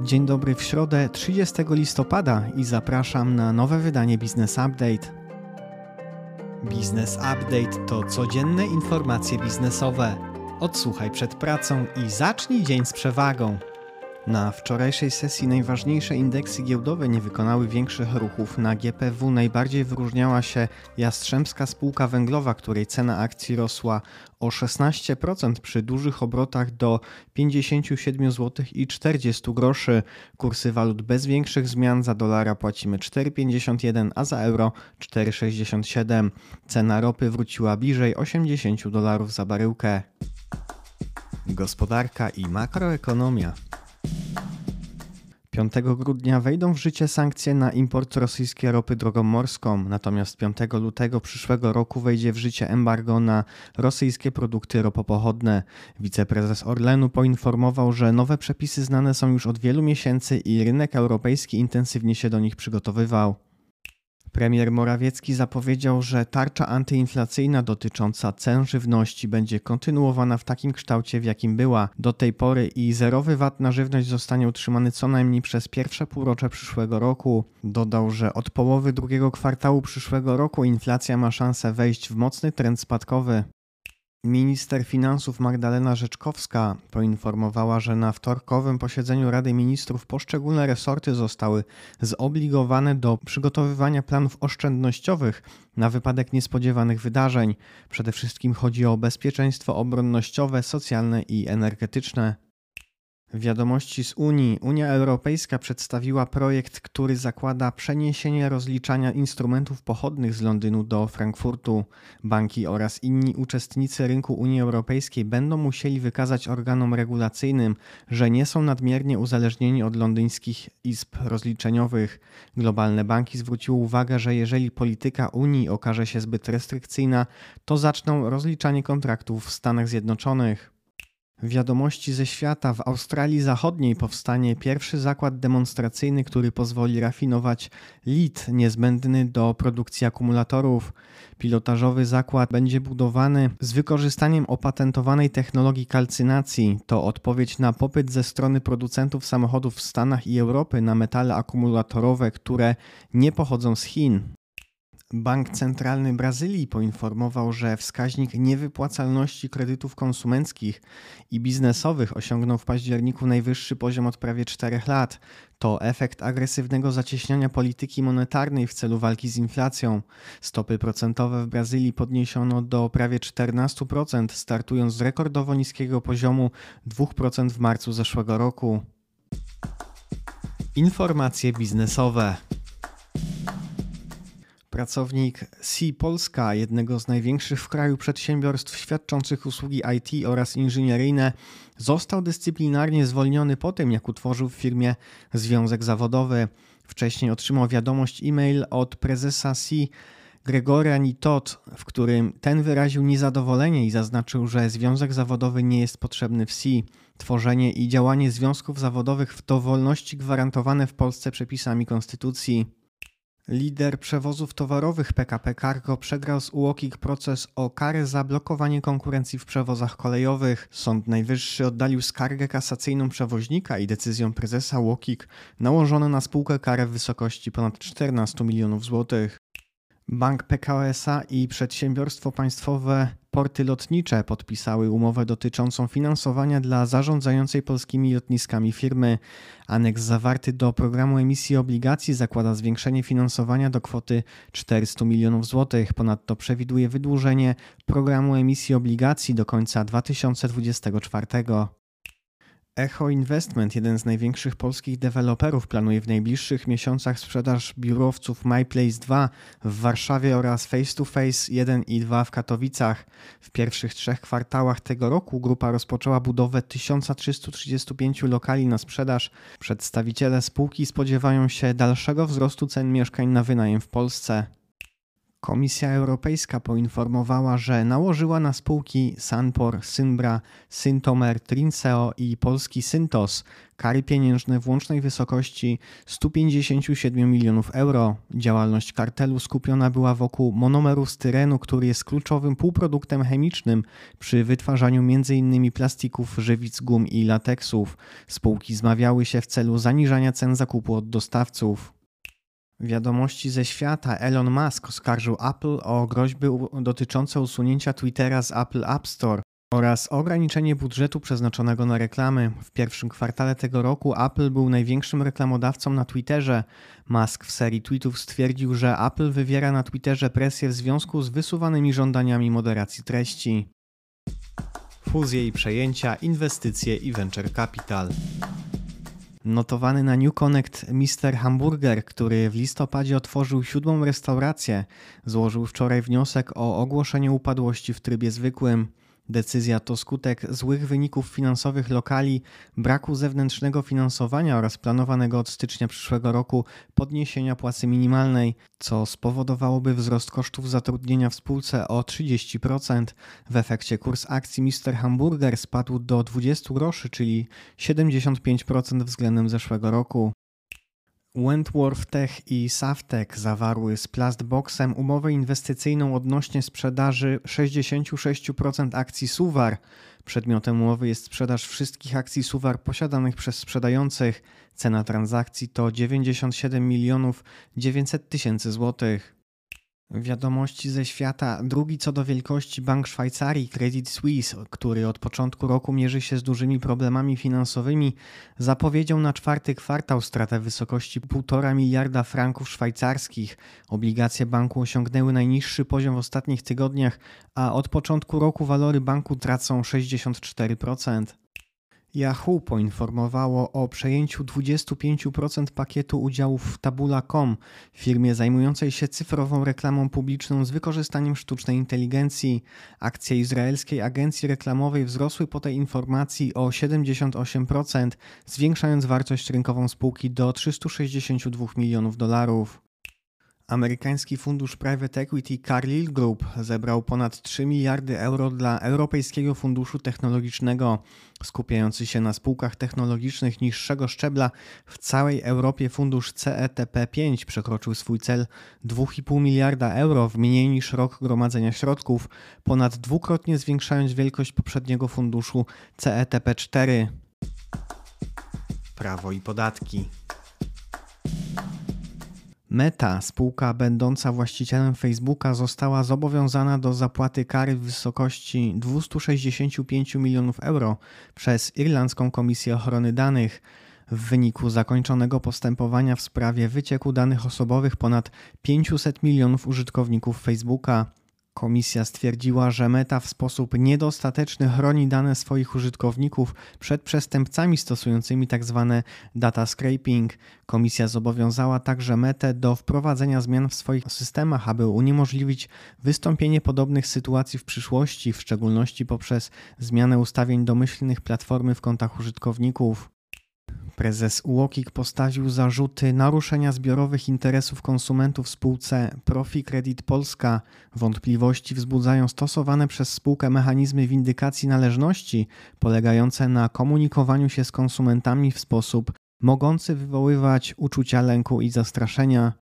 Dzień dobry w środę 30 listopada i zapraszam na nowe wydanie Business Update. Business Update to codzienne informacje biznesowe. Odsłuchaj przed pracą i zacznij dzień z przewagą. Na wczorajszej sesji najważniejsze indeksy giełdowe nie wykonały większych ruchów. Na GPW najbardziej wyróżniała się Jastrzębska Spółka Węglowa, której cena akcji rosła o 16% przy dużych obrotach do 57 zł i 40 groszy. Kursy walut bez większych zmian za dolara płacimy 4,51, a za euro 4,67. Cena ropy wróciła bliżej 80 dolarów za baryłkę. Gospodarka i makroekonomia. 5 grudnia wejdą w życie sankcje na import rosyjskiej ropy drogą morską, natomiast 5 lutego przyszłego roku wejdzie w życie embargo na rosyjskie produkty ropopochodne. Wiceprezes Orlenu poinformował, że nowe przepisy znane są już od wielu miesięcy i rynek europejski intensywnie się do nich przygotowywał. Premier Morawiecki zapowiedział, że tarcza antyinflacyjna dotycząca cen żywności będzie kontynuowana w takim kształcie, w jakim była do tej pory i zerowy VAT na żywność zostanie utrzymany co najmniej przez pierwsze półrocze przyszłego roku. Dodał, że od połowy drugiego kwartału przyszłego roku inflacja ma szansę wejść w mocny trend spadkowy. Minister finansów Magdalena Rzeczkowska poinformowała, że na wtorkowym posiedzeniu Rady Ministrów poszczególne resorty zostały zobligowane do przygotowywania planów oszczędnościowych na wypadek niespodziewanych wydarzeń. Przede wszystkim chodzi o bezpieczeństwo obronnościowe, socjalne i energetyczne. Wiadomości z Unii. Unia Europejska przedstawiła projekt, który zakłada przeniesienie rozliczania instrumentów pochodnych z Londynu do Frankfurtu. Banki oraz inni uczestnicy rynku Unii Europejskiej będą musieli wykazać organom regulacyjnym, że nie są nadmiernie uzależnieni od londyńskich izb rozliczeniowych. Globalne banki zwróciły uwagę, że jeżeli polityka Unii okaże się zbyt restrykcyjna, to zaczną rozliczanie kontraktów w Stanach Zjednoczonych. Wiadomości ze świata. W Australii Zachodniej powstanie pierwszy zakład demonstracyjny, który pozwoli rafinować lit niezbędny do produkcji akumulatorów. Pilotażowy zakład będzie budowany z wykorzystaniem opatentowanej technologii kalcynacji. To odpowiedź na popyt ze strony producentów samochodów w Stanach i Europy na metale akumulatorowe, które nie pochodzą z Chin. Bank Centralny Brazylii poinformował, że wskaźnik niewypłacalności kredytów konsumenckich i biznesowych osiągnął w październiku najwyższy poziom od prawie 4 lat. To efekt agresywnego zacieśniania polityki monetarnej w celu walki z inflacją. Stopy procentowe w Brazylii podniesiono do prawie 14%, startując z rekordowo niskiego poziomu 2% w marcu zeszłego roku. Informacje biznesowe. Pracownik C Polska, jednego z największych w kraju przedsiębiorstw świadczących usługi IT oraz inżynieryjne, został dyscyplinarnie zwolniony po tym, jak utworzył w firmie związek zawodowy. Wcześniej otrzymał wiadomość e-mail od prezesa C Gregoria Nitot, w którym ten wyraził niezadowolenie i zaznaczył, że związek zawodowy nie jest potrzebny w C. Tworzenie i działanie związków zawodowych to wolności gwarantowane w Polsce przepisami konstytucji. Lider przewozów towarowych PKP Cargo przegrał z UOKiK proces o karę za blokowanie konkurencji w przewozach kolejowych. Sąd Najwyższy oddalił skargę kasacyjną przewoźnika i decyzją prezesa UOKiK nałożono na spółkę karę w wysokości ponad 14 milionów złotych. Bank PKO SA i przedsiębiorstwo państwowe Porty Lotnicze podpisały umowę dotyczącą finansowania dla zarządzającej polskimi lotniskami firmy. Aneks zawarty do programu emisji obligacji zakłada zwiększenie finansowania do kwoty 400 milionów złotych. Ponadto przewiduje wydłużenie programu emisji obligacji do końca 2024. Echo Investment, jeden z największych polskich deweloperów, planuje w najbliższych miesiącach sprzedaż biurowców MyPlace 2 w Warszawie oraz Face to Face 1 i 2 w Katowicach. W pierwszych trzech kwartałach tego roku grupa rozpoczęła budowę 1335 lokali na sprzedaż. Przedstawiciele spółki spodziewają się dalszego wzrostu cen mieszkań na wynajem w Polsce. Komisja Europejska poinformowała, że nałożyła na spółki Sanpor, Synbra, Syntomer, Trinseo i Polski Syntos kary pieniężne w łącznej wysokości 157 milionów euro. Działalność kartelu skupiona była wokół monomeru styrenu, który jest kluczowym półproduktem chemicznym przy wytwarzaniu m.in. plastików, żywic, gum i lateksów. Spółki zmawiały się w celu zaniżania cen zakupu od dostawców. Wiadomości ze świata Elon Musk oskarżył Apple o groźby dotyczące usunięcia Twittera z Apple App Store oraz ograniczenie budżetu przeznaczonego na reklamy. W pierwszym kwartale tego roku Apple był największym reklamodawcą na Twitterze. Musk w serii tweetów stwierdził, że Apple wywiera na Twitterze presję w związku z wysuwanymi żądaniami moderacji treści. Fuzje i przejęcia, inwestycje i venture capital. Notowany na New Connect Mr. Hamburger, który w listopadzie otworzył siódmą restaurację, złożył wczoraj wniosek o ogłoszenie upadłości w trybie zwykłym. Decyzja to skutek złych wyników finansowych lokali, braku zewnętrznego finansowania oraz planowanego od stycznia przyszłego roku podniesienia płacy minimalnej, co spowodowałoby wzrost kosztów zatrudnienia w spółce o 30%. W efekcie kurs akcji Mr. Hamburger spadł do 20 groszy, czyli 75% względem zeszłego roku. Wentworth Tech i Saftek zawarły z Plastboxem umowę inwestycyjną odnośnie sprzedaży 66% akcji Suwar. Przedmiotem umowy jest sprzedaż wszystkich akcji Suwar posiadanych przez sprzedających. Cena transakcji to 97 milionów 900 tysięcy złotych. Wiadomości ze świata. Drugi co do wielkości bank Szwajcarii, Credit Suisse, który od początku roku mierzy się z dużymi problemami finansowymi, zapowiedział na czwarty kwartał stratę w wysokości 1,5 miliarda franków szwajcarskich. Obligacje banku osiągnęły najniższy poziom w ostatnich tygodniach, a od początku roku walory banku tracą 64%. Yahoo poinformowało o przejęciu 25% pakietu udziałów w Tabula.com, firmie zajmującej się cyfrową reklamą publiczną z wykorzystaniem sztucznej inteligencji. Akcje izraelskiej agencji reklamowej wzrosły po tej informacji o 78%, zwiększając wartość rynkową spółki do 362 milionów dolarów. Amerykański fundusz Private Equity Carlyle Group zebrał ponad 3 miliardy euro dla Europejskiego Funduszu Technologicznego. Skupiający się na spółkach technologicznych niższego szczebla w całej Europie fundusz CETP5 przekroczył swój cel 2,5 miliarda euro w mniej niż rok gromadzenia środków, ponad dwukrotnie zwiększając wielkość poprzedniego funduszu CETP4. Prawo i podatki. Meta, spółka będąca właścicielem Facebooka, została zobowiązana do zapłaty kary w wysokości 265 milionów euro przez Irlandzką Komisję Ochrony Danych. W wyniku zakończonego postępowania w sprawie wycieku danych osobowych ponad 500 milionów użytkowników Facebooka Komisja stwierdziła, że Meta w sposób niedostateczny chroni dane swoich użytkowników przed przestępcami stosującymi tzw. Tak data scraping. Komisja zobowiązała także Metę do wprowadzenia zmian w swoich systemach, aby uniemożliwić wystąpienie podobnych sytuacji w przyszłości, w szczególności poprzez zmianę ustawień domyślnych platformy w kontach użytkowników. Prezes UOKiK postawił zarzuty naruszenia zbiorowych interesów konsumentów spółce Profi Credit Polska. Wątpliwości wzbudzają stosowane przez spółkę mechanizmy windykacji należności, polegające na komunikowaniu się z konsumentami w sposób mogący wywoływać uczucia lęku i zastraszenia.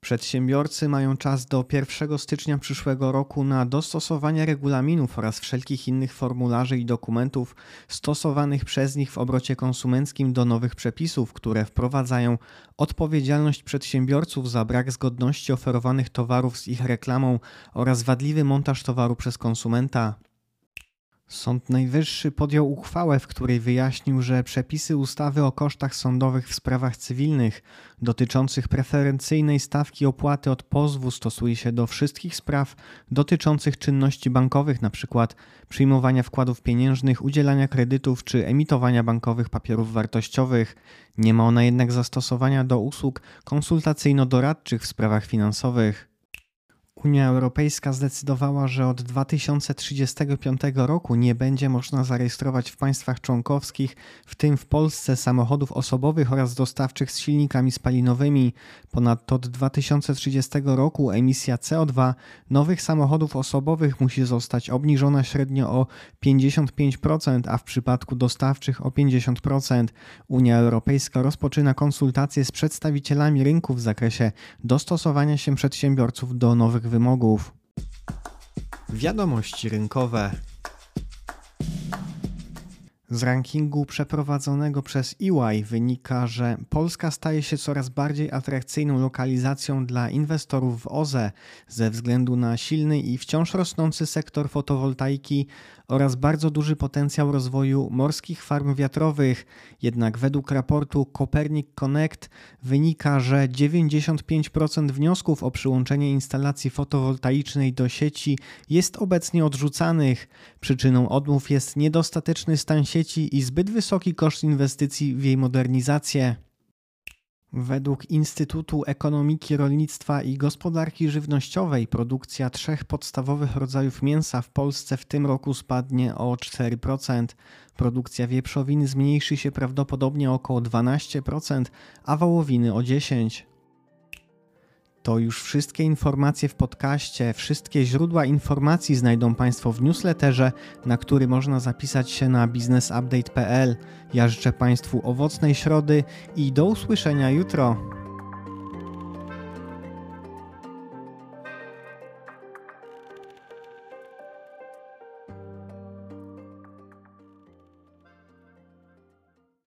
Przedsiębiorcy mają czas do 1 stycznia przyszłego roku na dostosowanie regulaminów oraz wszelkich innych formularzy i dokumentów stosowanych przez nich w obrocie konsumenckim do nowych przepisów, które wprowadzają odpowiedzialność przedsiębiorców za brak zgodności oferowanych towarów z ich reklamą oraz wadliwy montaż towaru przez konsumenta. Sąd Najwyższy podjął uchwałę, w której wyjaśnił, że przepisy ustawy o kosztach sądowych w sprawach cywilnych dotyczących preferencyjnej stawki opłaty od pozwu stosuje się do wszystkich spraw dotyczących czynności bankowych, np. przyjmowania wkładów pieniężnych, udzielania kredytów czy emitowania bankowych papierów wartościowych. Nie ma ona jednak zastosowania do usług konsultacyjno-doradczych w sprawach finansowych. Unia Europejska zdecydowała, że od 2035 roku nie będzie można zarejestrować w państwach członkowskich, w tym w Polsce, samochodów osobowych oraz dostawczych z silnikami spalinowymi. Ponadto od 2030 roku emisja CO2 nowych samochodów osobowych musi zostać obniżona średnio o 55%, a w przypadku dostawczych o 50%. Unia Europejska rozpoczyna konsultacje z przedstawicielami rynku w zakresie dostosowania się przedsiębiorców do nowych wymogów. Wiadomości rynkowe. Z rankingu przeprowadzonego przez EY wynika, że Polska staje się coraz bardziej atrakcyjną lokalizacją dla inwestorów w OZE ze względu na silny i wciąż rosnący sektor fotowoltaiki oraz bardzo duży potencjał rozwoju morskich farm wiatrowych. Jednak według raportu Copernic Connect wynika, że 95% wniosków o przyłączenie instalacji fotowoltaicznej do sieci jest obecnie odrzucanych. Przyczyną odmów jest niedostateczny stan sieci i zbyt wysoki koszt inwestycji w jej modernizację. Według Instytutu Ekonomiki Rolnictwa i Gospodarki Żywnościowej produkcja trzech podstawowych rodzajów mięsa w Polsce w tym roku spadnie o 4%. Produkcja wieprzowiny zmniejszy się prawdopodobnie o około 12%, a wołowiny o 10%. To już wszystkie informacje w podcaście. Wszystkie źródła informacji znajdą Państwo w newsletterze, na który można zapisać się na biznesupdate.pl. Ja życzę Państwu owocnej środy i do usłyszenia jutro.